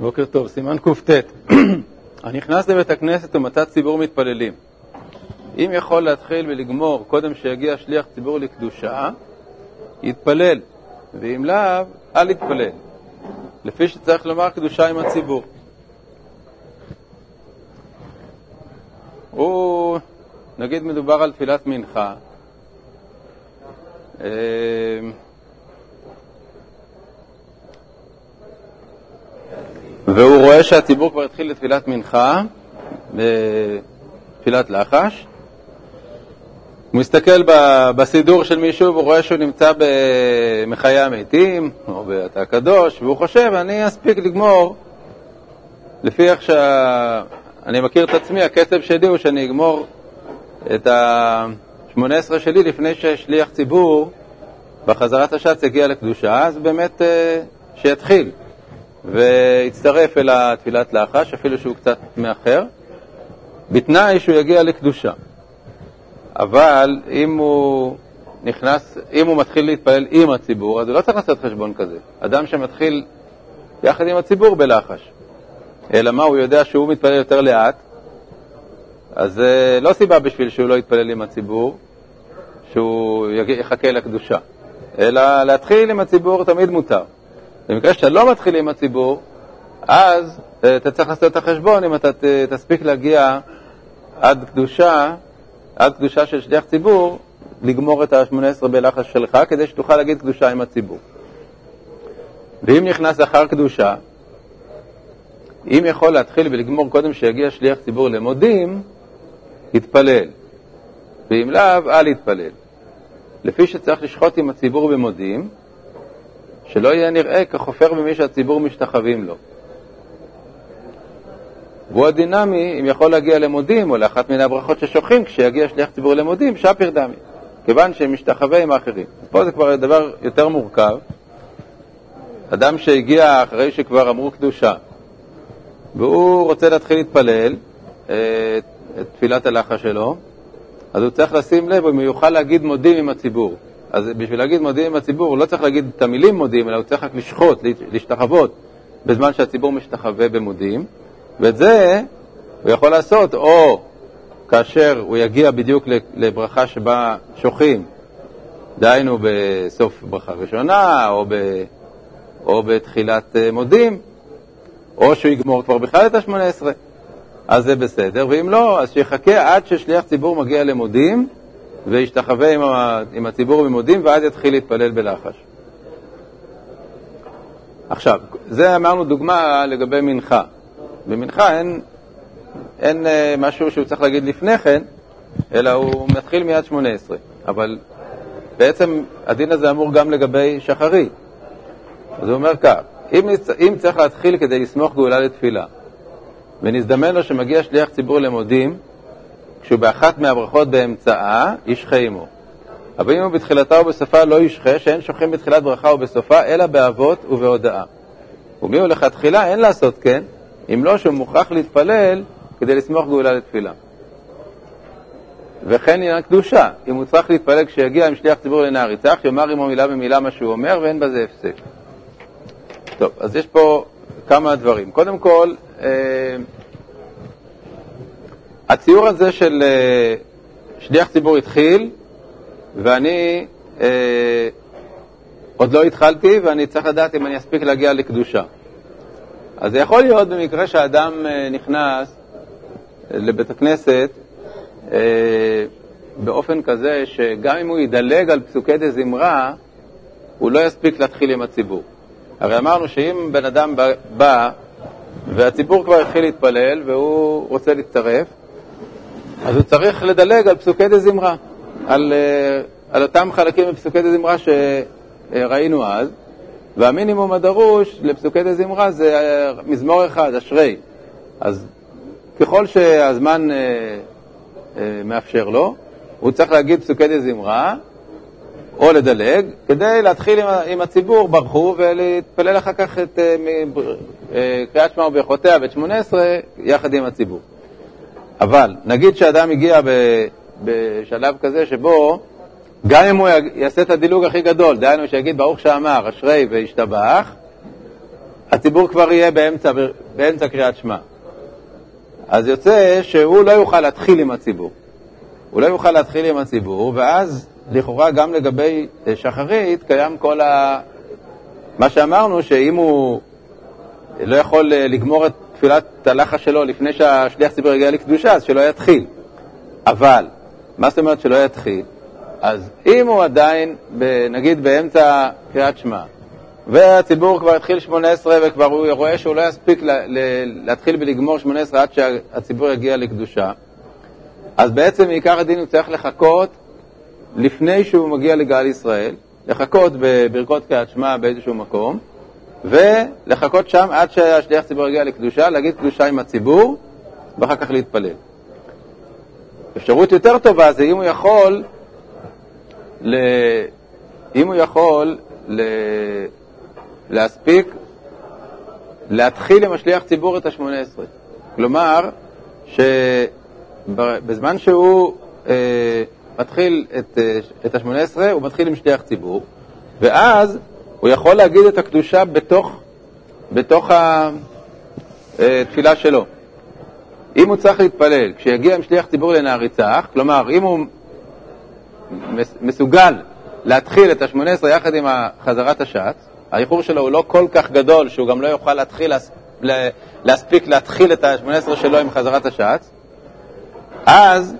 בוקר טוב, סימן קט. הנכנס לבית הכנסת ומצא ציבור מתפללים. אם יכול להתחיל ולגמור קודם שיגיע שליח ציבור לקדושה, יתפלל, ואם לאו, אל יתפלל. לפי שצריך לומר קדושה עם הציבור. הוא, נגיד מדובר על תפילת מנחה, והוא רואה שהציבור כבר התחיל לתפילת מנחה, בתפילת לחש. הוא מסתכל בסידור של מישהו והוא רואה שהוא נמצא במחיי המתים, או באתה הקדוש, והוא חושב, אני אספיק לגמור, לפי איך שאני מכיר את עצמי, הקצב שלי הוא שאני אגמור את ה-18 שלי לפני ששליח ציבור בחזרת השץ יגיע לקדושה, אז באמת אה, שיתחיל. והצטרף אל התפילת לחש, אפילו שהוא קצת מאחר, בתנאי שהוא יגיע לקדושה. אבל אם הוא נכנס, אם הוא מתחיל להתפלל עם הציבור, אז הוא לא צריך לעשות חשבון כזה. אדם שמתחיל יחד עם הציבור בלחש, אלא מה, הוא יודע שהוא מתפלל יותר לאט, אז זה לא סיבה בשביל שהוא לא יתפלל עם הציבור, שהוא יחכה לקדושה, אלא להתחיל עם הציבור תמיד מותר. במקרה שאתה לא מתחיל עם הציבור, אז אה, אתה צריך לעשות את החשבון אם אתה תספיק להגיע עד קדושה, עד קדושה של שליח ציבור, לגמור את ה-18 בלחש שלך, כדי שתוכל להגיד קדושה עם הציבור. ואם נכנס אחר קדושה, אם יכול להתחיל ולגמור קודם שיגיע שליח ציבור למודים, יתפלל. ואם לאו, אל יתפלל. לפי שצריך לשחוט עם הציבור במודים, שלא יהיה נראה כחופר במי שהציבור משתחווים לו. והוא הדינמי, אם יכול להגיע למודים, או לאחת מן הברכות ששוכחים, כשיגיע שליח ציבור למודים, שפיר דמי, כיוון שהם משתחווה עם האחרים. פה זה כבר דבר יותר מורכב. אדם שהגיע אחרי שכבר אמרו קדושה, והוא רוצה להתחיל להתפלל את, אה, את תפילת הלחה שלו, אז הוא צריך לשים לב אם הוא יוכל להגיד מודים עם הציבור. אז בשביל להגיד מודיעים לציבור, הוא לא צריך להגיד את המילים מודיעים, אלא הוא צריך רק לשחוט, להשתחוות, בזמן שהציבור משתחווה במודיעים, ואת זה הוא יכול לעשות או כאשר הוא יגיע בדיוק לברכה שבה שוחים, דהיינו בסוף ברכה ראשונה, או, ב, או בתחילת אה, מודים, או שהוא יגמור כבר בכלל את השמונה עשרה, אז זה בסדר, ואם לא, אז שיחכה עד ששליח ציבור מגיע למודים, וישתחווה עם, עם הציבור במודים, ואז יתחיל להתפלל בלחש. עכשיו, זה אמרנו דוגמה לגבי מנחה. במנחה אין, אין אה, משהו שהוא צריך להגיד לפני כן, אלא הוא מתחיל מיד שמונה עשרה. אבל בעצם הדין הזה אמור גם לגבי שחרי. אז הוא אומר כך, אם, אם צריך להתחיל כדי לסמוך גאולה לתפילה, ונזדמן לו שמגיע שליח ציבור למודים, כשהוא באחת מהברכות באמצעה, ישחה עמו. אבל אם הוא בתחילתה ובסופה לא ישחה, שאין שוכחים בתחילת ברכה ובסופה, אלא באבות ובהודאה. ומי הוא לכתחילה? אין לעשות כן, אם לא שהוא מוכרח להתפלל כדי לסמוך גאולה לתפילה. וכן עניין קדושה, אם הוא צריך להתפלל כשיגיע עם שליח ציבור לנער יצח, יאמר עמו מילה במילה מה שהוא אומר, ואין בזה הפסק. טוב, אז יש פה כמה דברים. קודם כל, אה, הציור הזה של אה, שליח ציבור התחיל, ואני אה, עוד לא התחלתי, ואני צריך לדעת אם אני אספיק להגיע לקדושה. אז זה יכול להיות במקרה שאדם אה, נכנס לבית הכנסת אה, באופן כזה שגם אם הוא ידלג על פסוקי זמרה, הוא לא יספיק להתחיל עם הציבור. הרי אמרנו שאם בן אדם בא והציבור כבר התחיל להתפלל והוא רוצה להצטרף, אז הוא צריך לדלג על פסוקי דה זמרה, על, אה, על אותם חלקים בפסוקי דה זמרה שראינו אז, והמינימום הדרוש לפסוקי דה זמרה זה אה, מזמור אחד, אשרי. אז ככל שהזמן אה, מאפשר לו, הוא צריך להגיד פסוקי דה זמרה, או לדלג, כדי להתחיל עם, עם הציבור ברכו ולהתפלל אחר כך את קריאת שמע וברכותיה ואת שמונה עשרה יחד עם הציבור. אבל נגיד שאדם הגיע בשלב כזה שבו גם אם הוא יעשה את הדילוג הכי גדול, דהיינו שיגיד ברוך שאמר, אשרי וישתבח, הציבור כבר יהיה באמצע, באמצע קריאת שמע. אז יוצא שהוא לא יוכל להתחיל עם הציבור. הוא לא יוכל להתחיל עם הציבור, ואז לכאורה גם לגבי אה, שחרית קיים כל ה... מה שאמרנו, שאם הוא לא יכול אה, לגמור את תפילת הלחש שלו לפני שהשליח ציבור יגיע לקדושה, אז שלא יתחיל. אבל, מה זאת אומרת שלא יתחיל? אז אם הוא עדיין, נגיד באמצע קריאת שמע, והציבור כבר התחיל 18 וכבר הוא רואה שהוא לא יספיק להתחיל ולגמור 18 עד שהציבור יגיע לקדושה, אז בעצם מעיקר הדין הוא צריך לחכות לפני שהוא מגיע לגל ישראל, לחכות בברכות קריאת שמע באיזשהו מקום, ולחכות שם עד שהשליח ציבור יגיע לקדושה, להגיד קדושה עם הציבור, ואחר כך להתפלל. אפשרות יותר טובה זה אם הוא יכול, ל... אם הוא יכול ל... להספיק להתחיל עם השליח ציבור את השמונה עשרה. כלומר, שבזמן שהוא אה, מתחיל את, אה, את השמונה עשרה, הוא מתחיל עם שליח ציבור, ואז הוא יכול להגיד את הקדושה בתוך, בתוך התפילה אה, שלו. אם הוא צריך להתפלל, כשיגיע עם שליח ציבור לנעריצח, כלומר, אם הוא מסוגל להתחיל את השמונה עשרה יחד עם חזרת השץ, האיחור שלו הוא לא כל כך גדול שהוא גם לא יוכל להתחיל, להספיק להתחיל את השמונה עשרה שלו עם חזרת השץ, אז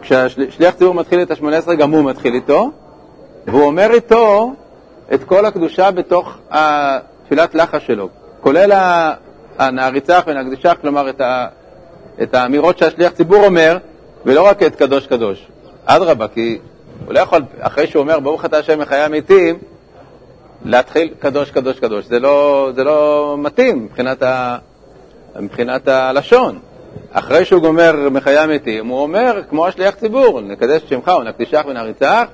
כשהשליח ציבור מתחיל את השמונה עשרה, גם הוא מתחיל איתו, והוא אומר איתו את כל הקדושה בתוך תפילת לחש שלו, כולל הנעריצח ונקדישך, כלומר את, ה, את האמירות שהשליח ציבור אומר, ולא רק את קדוש קדוש. אדרבה, כי הוא לא יכול, אחרי שהוא אומר ברוך אתה השם מחיי המתים, להתחיל קדוש קדוש קדוש. זה לא, זה לא מתאים מבחינת, ה, מבחינת הלשון. אחרי שהוא גומר מחיי המתים, הוא אומר, כמו השליח ציבור, נקדש את שמך ונקדישך ונריצך,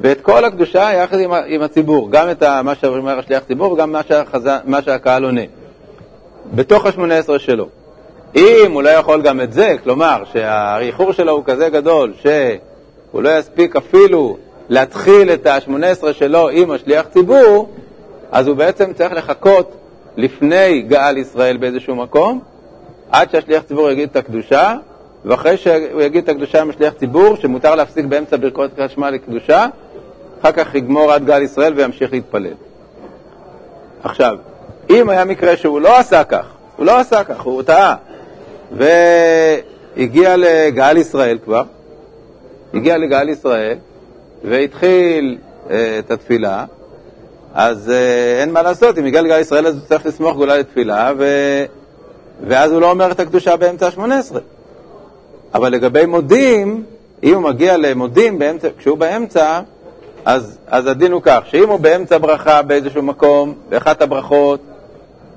ואת כל הקדושה יחד עם, עם הציבור, גם את מה שאומר השליח ציבור וגם מה, שהחזה, מה שהקהל עונה, בתוך השמונה עשרה שלו. אם הוא לא יכול גם את זה, כלומר שהאיחור שלו הוא כזה גדול שהוא לא יספיק אפילו להתחיל את השמונה עשרה שלו עם השליח ציבור, אז הוא בעצם צריך לחכות לפני גאל ישראל באיזשהו מקום, עד שהשליח ציבור יגיד את הקדושה, ואחרי שהוא יגיד את הקדושה עם השליח ציבור, שמותר להפסיק באמצע ברכות שמע לקדושה, אחר כך יגמור עד גל ישראל וימשיך להתפלל. עכשיו, אם היה מקרה שהוא לא עשה כך, הוא לא עשה כך, הוא טעה, והגיע לגל ישראל כבר, הגיע לגל ישראל, והתחיל אה, את התפילה, אז אה, אין מה לעשות, אם הגיע לגל ישראל אז הוא צריך לסמוך גאולה לתפילה, ו... ואז הוא לא אומר את הקדושה באמצע ה-18. אבל לגבי מודים, אם הוא מגיע למודים באמצע, כשהוא באמצע, אז, אז הדין הוא כך, שאם הוא באמצע ברכה באיזשהו מקום, באחת הברכות,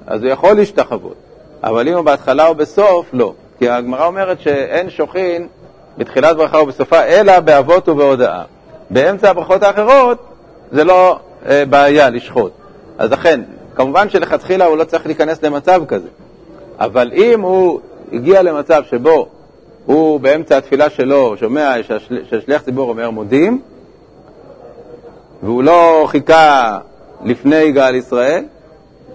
אז הוא יכול להשתחוות. אבל אם הוא בהתחלה או בסוף, לא. כי הגמרא אומרת שאין שוכין בתחילת ברכה ובסופה, אלא באבות ובהודאה. באמצע הברכות האחרות זה לא אה, בעיה לשחוט. אז לכן, כמובן שלכתחילה הוא לא צריך להיכנס למצב כזה. אבל אם הוא הגיע למצב שבו הוא באמצע התפילה שלו שומע שהשליח ציבור אומר מודים, והוא לא חיכה לפני גאל ישראל,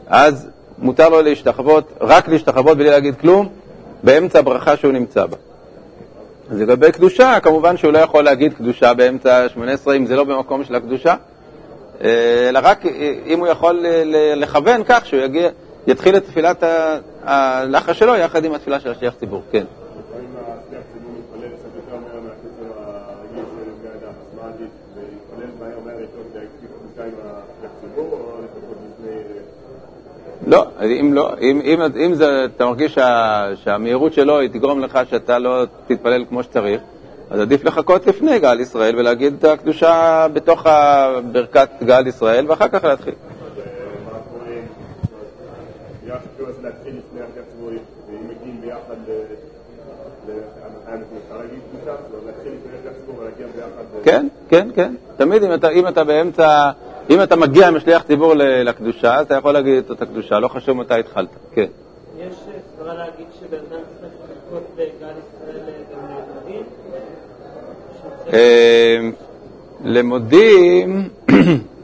אז מותר לו להשתחוות, רק להשתחוות בלי להגיד כלום, באמצע הברכה שהוא נמצא בה. אז לגבי קדושה, כמובן שהוא לא יכול להגיד קדושה באמצע ה-18 אם זה לא במקום של הקדושה, אה, אלא רק אם הוא יכול לכוון כך שהוא יגיע, יתחיל את תפילת הלחש שלו יחד עם התפילה של השליח ציבור, כן. לא, אם לא, אם, אם, אם זה, אתה מרגיש שה, שהמהירות שלו היא תגרום לך שאתה לא תתפלל כמו שצריך, אז עדיף לחכות לפני גל ישראל ולהגיד את הקדושה בתוך ברכת גל ישראל ואחר כך להתחיל. כן, כן, כן. תמיד אם אתה, אם אתה באמצע, אם אתה מגיע משליח ציבור לקדושה, אתה יכול להגיד את הקדושה, לא חשוב מתי התחלת. כן. יש אה, סברה להגיד שבן אדם צריך לחכות בגן ישראל אה, למודים? אמ, למודים...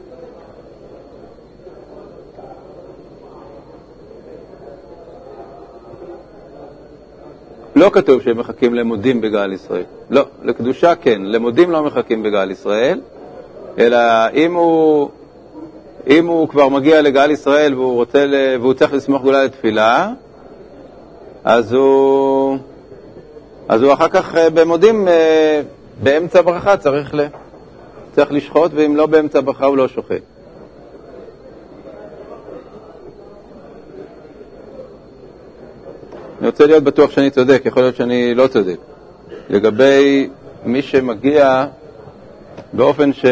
לא כתוב שהם מחכים למודים בגל ישראל. לא, לקדושה כן, למודים לא מחכים בגל ישראל. אלא אם הוא, אם הוא כבר מגיע לגל ישראל והוא, רוצה והוא צריך לסמוך גאולה לתפילה, אז הוא, אז הוא אחר כך אה, במודים, אה, באמצע ברכה צריך, ל, צריך לשחוט, ואם לא באמצע ברכה הוא לא שוחט. אני רוצה להיות בטוח שאני צודק, יכול להיות שאני לא צודק. לגבי מי שמגיע באופן ש...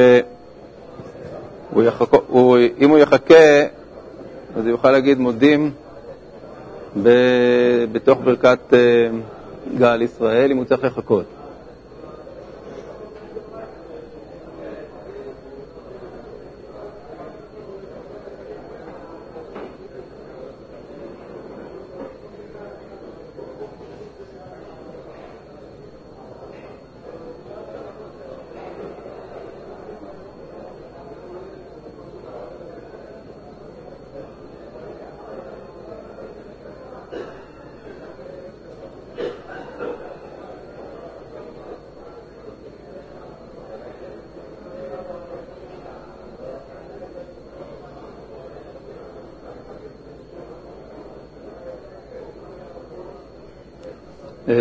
הוא יחכו, הוא, אם הוא יחכה, אז הוא יוכל להגיד מודים ב, בתוך ברכת uh, גל ישראל, אם הוא צריך לחכות.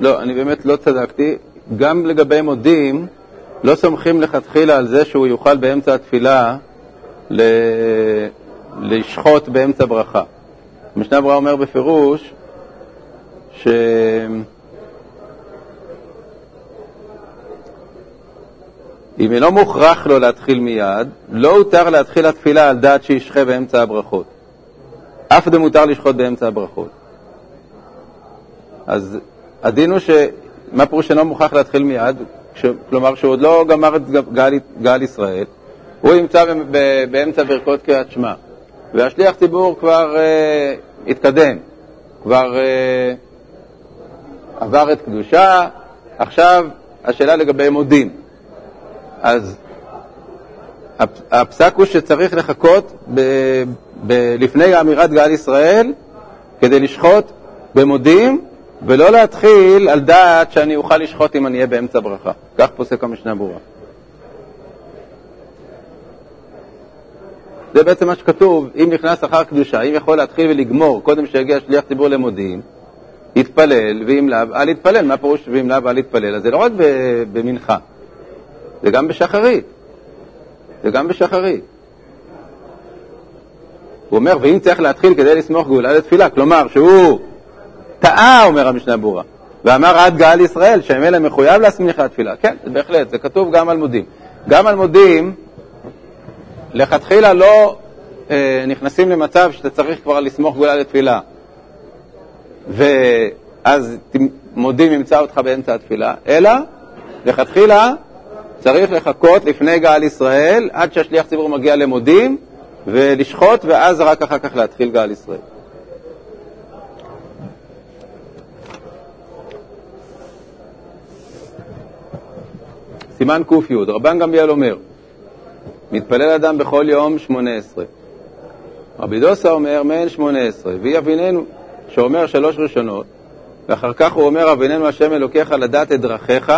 לא, אני באמת לא צדקתי. גם לגבי מודים, לא סומכים לכתחילה על זה שהוא יוכל באמצע התפילה ל... לשחוט באמצע ברכה. המשנה ברורה אומר בפירוש ש... אם אינו מוכרח לו להתחיל מיד, לא הותר להתחיל התפילה על דעת שישחה באמצע הברכות. אף דמותר לשחוט באמצע הברכות. אז הדין הוא ש... מה פירוש אינו מוכרח להתחיל מיד? ש... כלומר, שהוא עוד לא גמר את גל, גל ישראל, הוא נמצא באמצע ברכות קריאת שמע, והשליח ציבור כבר אה, התקדם, כבר אה, עבר את קדושה, עכשיו השאלה לגבי מודים. אז הפסק הוא שצריך לחכות ב, ב, לפני אמירת גל ישראל כדי לשחוט במודים, ולא להתחיל על דעת שאני אוכל לשחוט אם אני אהיה באמצע ברכה. כך פוסק המשנה ברורה. זה בעצם מה שכתוב, אם נכנס אחר קדושה, אם יכול להתחיל ולגמור קודם שיגיע שליח ציבור למודיעין, יתפלל, ואם לאו, אל יתפלל. מה פירוש ואם לאו, אל יתפלל? אז זה לא רק במנחה. זה גם בשחרית. זה גם בשחרית. הוא אומר, ואם צריך להתחיל כדי לסמוך גאולה לתפילה, כלומר שהוא טעה, אומר המשנה ברורה, ואמר עד גאל ישראל, שממילא מחויב להסמיך לתפילה. כן, בהחלט, זה כתוב גם על מודים. גם על מודים, לכתחילה לא אה, נכנסים למצב שאתה צריך כבר לסמוך גאולה לתפילה, ואז מודים ימצא אותך באמצע התפילה, אלא לכתחילה צריך לחכות לפני גאל ישראל עד שהשליח ציבור מגיע למודים ולשחוט, ואז רק אחר כך להתחיל גאל ישראל. סימן ק"י, רבן גמליאל אומר, מתפלל אדם בכל יום שמונה עשרה. רבי דוסה אומר, מעין שמונה עשרה, והיא אביננו, שאומר שלוש ראשונות, ואחר כך הוא אומר, אביננו השם אלוקיך לדעת את דרכיך,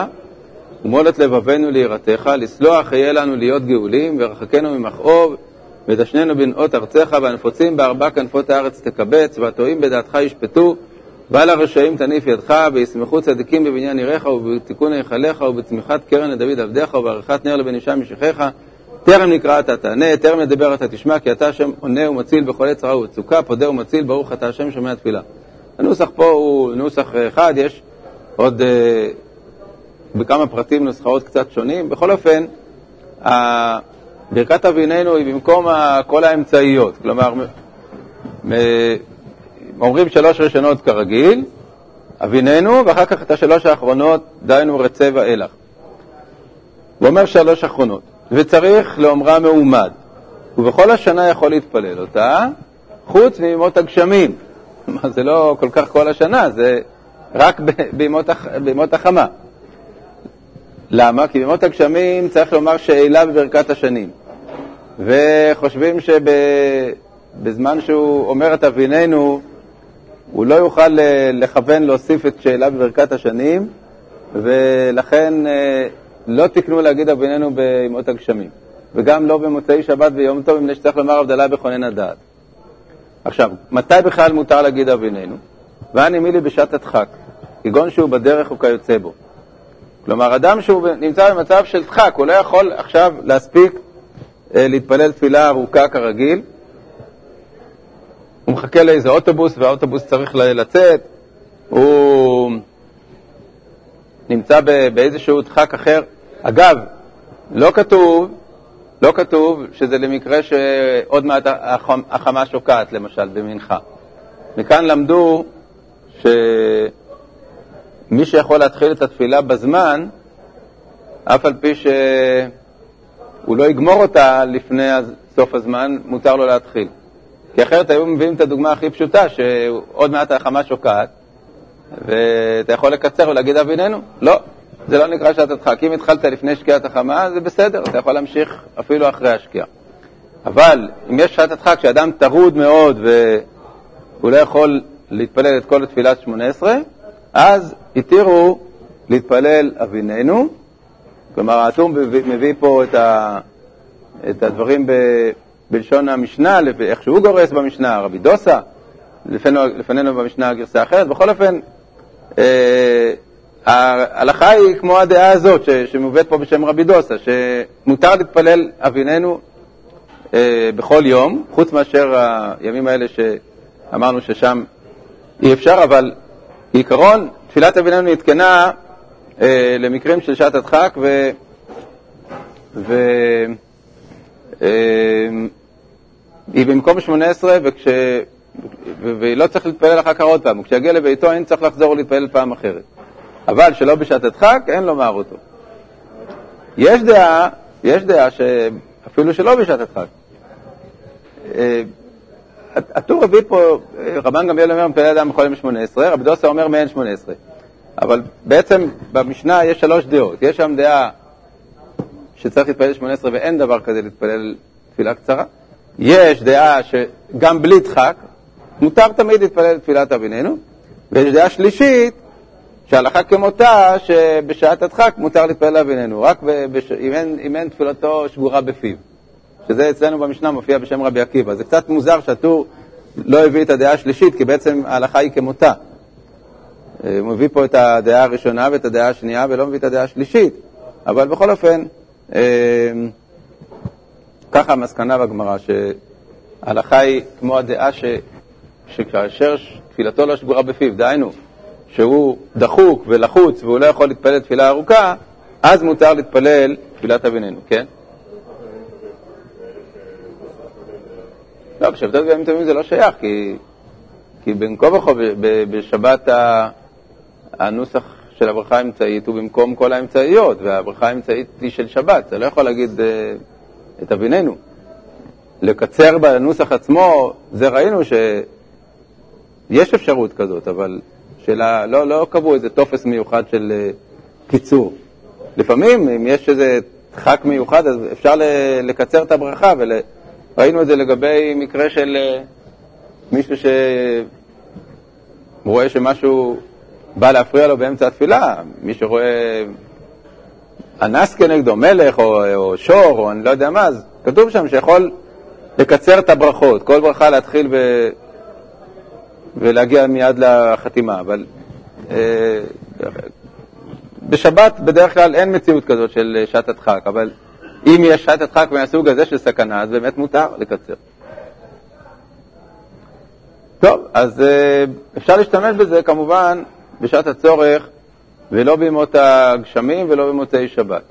ומול את לבבנו ליראתך, לסלוח יהיה לנו להיות גאולים, ורחקנו ממכאוב, ודשננו בנאות ארצך, והנפוצים בארבע כנפות הארץ תקבץ, והטועים בדעתך ישפטו, ועל הרשעים תניף ידך, וישמחו צדיקים בבניין עיריך, ובתיקון היכליך, ובצמיחת קרן לדוד עבדיך, ובעריכת נר לבן אישה משיחיך. טרם נקרא אתה תענה, טרם נדבר אתה תשמע, כי אתה השם עונה ומציל בכל עת צרה ובצוקה, פודה ומציל, ברוך אתה השם שומע תפילה. הנוסח פה הוא נוסח אחד, יש עוד בכמה פרטים נוסחאות קצת שונים. בכל אופן, ברכת אביננו היא במקום כל האמצעיות, כלומר, אומרים שלוש ראשונות כרגיל, אביננו, ואחר כך את השלוש האחרונות, דהיינו רצה ואילך. הוא אומר שלוש אחרונות, וצריך לאומרה מעומד, ובכל השנה יכול להתפלל אותה, חוץ מימות הגשמים. זה לא כל כך כל השנה, זה רק בימות החמה. למה? כי בימות הגשמים צריך לומר שאלה בברכת השנים. וחושבים שבזמן שהוא אומר את אביננו, הוא לא יוכל אה, לכוון להוסיף את שאלה בברכת השנים, ולכן אה, לא תקנו להגיד אביננו בימות הגשמים, וגם לא במוצאי שבת ויום טוב, מפני שצריך לומר הבדלה בכונן הדעת. עכשיו, מתי בכלל מותר להגיד אביננו? ואני מילי בשעת הדחק, כגון שהוא בדרך וכיוצא בו. כלומר, אדם שהוא נמצא במצב של דחק, הוא לא יכול עכשיו להספיק אה, להתפלל תפילה ארוכה כרגיל, הוא מחכה לאיזה אוטובוס והאוטובוס צריך לצאת, הוא נמצא באיזשהו דחק אחר. אגב, לא כתוב, לא כתוב שזה למקרה שעוד מעט החמה שוקעת, למשל, במנחה. מכאן למדו שמי שיכול להתחיל את התפילה בזמן, אף על פי שהוא לא יגמור אותה לפני סוף הזמן, מותר לו להתחיל. כי אחרת היו מביאים את הדוגמה הכי פשוטה, שעוד מעט החמה שוקעת, ואתה יכול לקצר ולהגיד אביננו. לא, זה לא נקרא שעת הדחק. אם התחלת לפני שקיעת החמה, זה בסדר, אתה יכול להמשיך אפילו אחרי השקיעה. אבל אם יש שעת הדחק שאדם טרוד מאוד והוא לא יכול להתפלל את כל התפילת שמונה עשרה, אז התירו להתפלל אביננו. כלומר, האטום מביא פה את, ה, את הדברים ב, בלשון המשנה, איך שהוא גורס במשנה, רבי דוסה, לפנינו, לפנינו במשנה גרסה אחרת. בכל אופן, אה, ההלכה היא כמו הדעה הזאת ש, שמובאת פה בשם רבי דוסה, שמותר להתפלל אביננו אה, בכל יום, חוץ מאשר הימים האלה שאמרנו ששם אי אפשר, אבל בעיקרון תפילת אביננו נתקנה אה, למקרים של שעת הדחק, ו... ו... אה, היא במקום 18, וכש... ולא צריך להתפלל אחר כך עוד פעם. וכשיגיע לביתו אין צריך לחזור ולהתפלל פעם אחרת. אבל שלא בשעת הדחק, אין לומר אותו. יש דעה, יש דעה שאפילו שלא בשעת הדחק. הטור הביא פה, רבן גמליאל אומר, מפלל אדם בכל יום 18, רבי דוסה אומר מעין 18. אבל בעצם במשנה יש שלוש דעות. יש שם דעה שצריך להתפלל 18 ואין דבר כזה להתפלל תפילה קצרה. יש דעה שגם בלי דחק, מותר תמיד להתפלל תפילת אביננו, ויש דעה שלישית, שהלכה כמותה, שבשעת הדחק מותר להתפלל אביננו, רק בש... אם, אין, אם אין תפילתו שגורה בפיו. שזה אצלנו במשנה מופיע בשם רבי עקיבא. זה קצת מוזר שהטור לא הביא את הדעה השלישית, כי בעצם ההלכה היא כמותה. אה, הוא מביא פה את הדעה הראשונה ואת הדעה השנייה, ולא מביא את הדעה השלישית. אבל בכל אופן, אה, ככה המסקנה בגמרא, שההלכה היא כמו הדעה ש, שכאשר תפילתו לא שגורה בפיו, דהיינו, שהוא דחוק ולחוץ והוא לא יכול להתפלל תפילה ארוכה, אז מותר להתפלל תפילת אביננו, כן? לא, בשבתות בימים טובים זה לא שייך, כי, כי בין כה וכה בשבת הנוסח של הברכה האמצעית הוא במקום כל האמצעיות, והברכה האמצעית היא של שבת, אתה לא יכול להגיד אה, את אביננו. לקצר בנוסח עצמו, זה ראינו שיש אפשרות כזאת, אבל שאלה, לא, לא קבעו איזה טופס מיוחד של אה, קיצור. לפעמים, אם יש איזה דחק מיוחד, אז אפשר לקצר את הברכה, וראינו את זה לגבי מקרה של אה, מישהו שרואה שמשהו בא להפריע לו באמצע התפילה, מי שרואה אנס כנגדו, מלך או, או שור, או אני לא יודע מה, אז כתוב שם שיכול לקצר את הברכות, כל ברכה להתחיל ב... ולהגיע מיד לחתימה, אבל אה, בשבת בדרך כלל אין מציאות כזאת של שעת הדחק, אבל אם יש שעת הדחק מהסוג הזה של סכנה, אז באמת מותר לקצר. טוב, אז אה, אפשר להשתמש בזה כמובן בשעת הצורך, ולא בימות הגשמים ולא במוצאי שבת.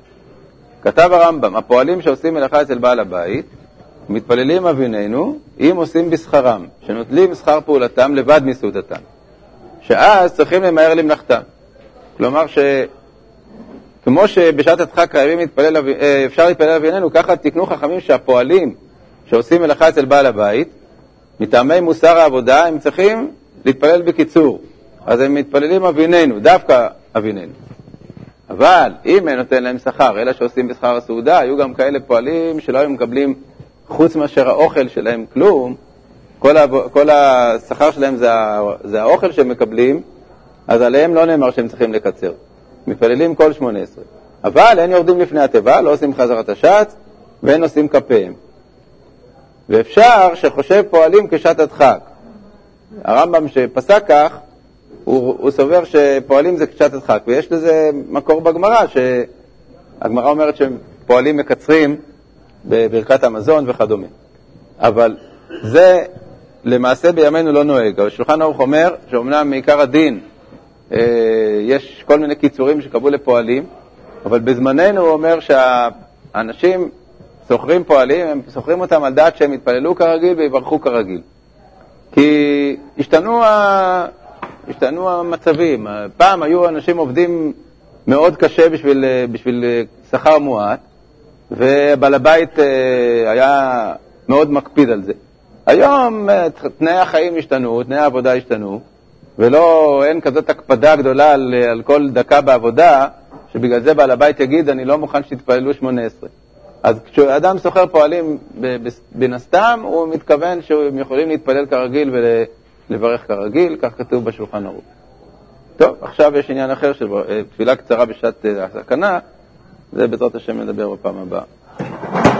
כתב הרמב"ם, הפועלים שעושים מלאכה אצל בעל הבית, מתפללים אביננו, אם עושים בשכרם, שנוטלים שכר פעולתם לבד מסעודתם, שאז צריכים למהר למלאכתם. כלומר, שכמו שבשעת הדחק חייבים להתפלל, אה, אפשר להתפלל אביננו, ככה תקנו חכמים שהפועלים שעושים מלאכה אצל בעל הבית, מטעמי מוסר העבודה, הם צריכים להתפלל בקיצור. אז הם מתפללים אביננו, דווקא אביננו. אבל אם אין נותן להם שכר, אלא שעושים בשכר הסעודה, היו גם כאלה פועלים שלא היו מקבלים חוץ מאשר האוכל שלהם כלום, כל, ה, כל השכר שלהם זה, זה האוכל שהם מקבלים, אז עליהם לא נאמר שהם צריכים לקצר. מתפללים כל שמונה עשרה. אבל אין יורדים לפני התיבה, לא עושים חזרת השץ, ואין נושאים כפיהם. ואפשר שחושב פועלים כשעת הדחק. הרמב"ם שפסק כך, הוא, הוא סובר שפועלים זה כשעת הדחק, ויש לזה מקור בגמרא, שהגמרא אומרת שפועלים מקצרים בברכת המזון וכדומה. אבל זה למעשה בימינו לא נוהג. אבל שולחן ערוך אומר שאומנם מעיקר הדין יש כל מיני קיצורים שקבעו לפועלים, אבל בזמננו הוא אומר שהאנשים שוכרים פועלים, הם שוכרים אותם על דעת שהם יתפללו כרגיל ויברכו כרגיל. כי השתנו, ה... השתנו המצבים. פעם היו אנשים עובדים מאוד קשה בשביל, בשביל שכר מועט, ובעל הבית אה, היה מאוד מקפיד על זה. היום אה, תנאי החיים השתנו, תנאי העבודה השתנו, ולא, אין כזאת הקפדה גדולה על, על כל דקה בעבודה, שבגלל זה בעל הבית יגיד, אני לא מוכן שתתפללו שמונה עשרה. אז כשאדם סוחר פועלים בין הסתם, הוא מתכוון שהם יכולים להתפלל כרגיל ולברך כרגיל, כך כתוב בשולחן ערוך. טוב, עכשיו יש עניין אחר של אה, תפילה קצרה בשעת הסכנה, זה בעזרת השם נדבר בפעם הבאה.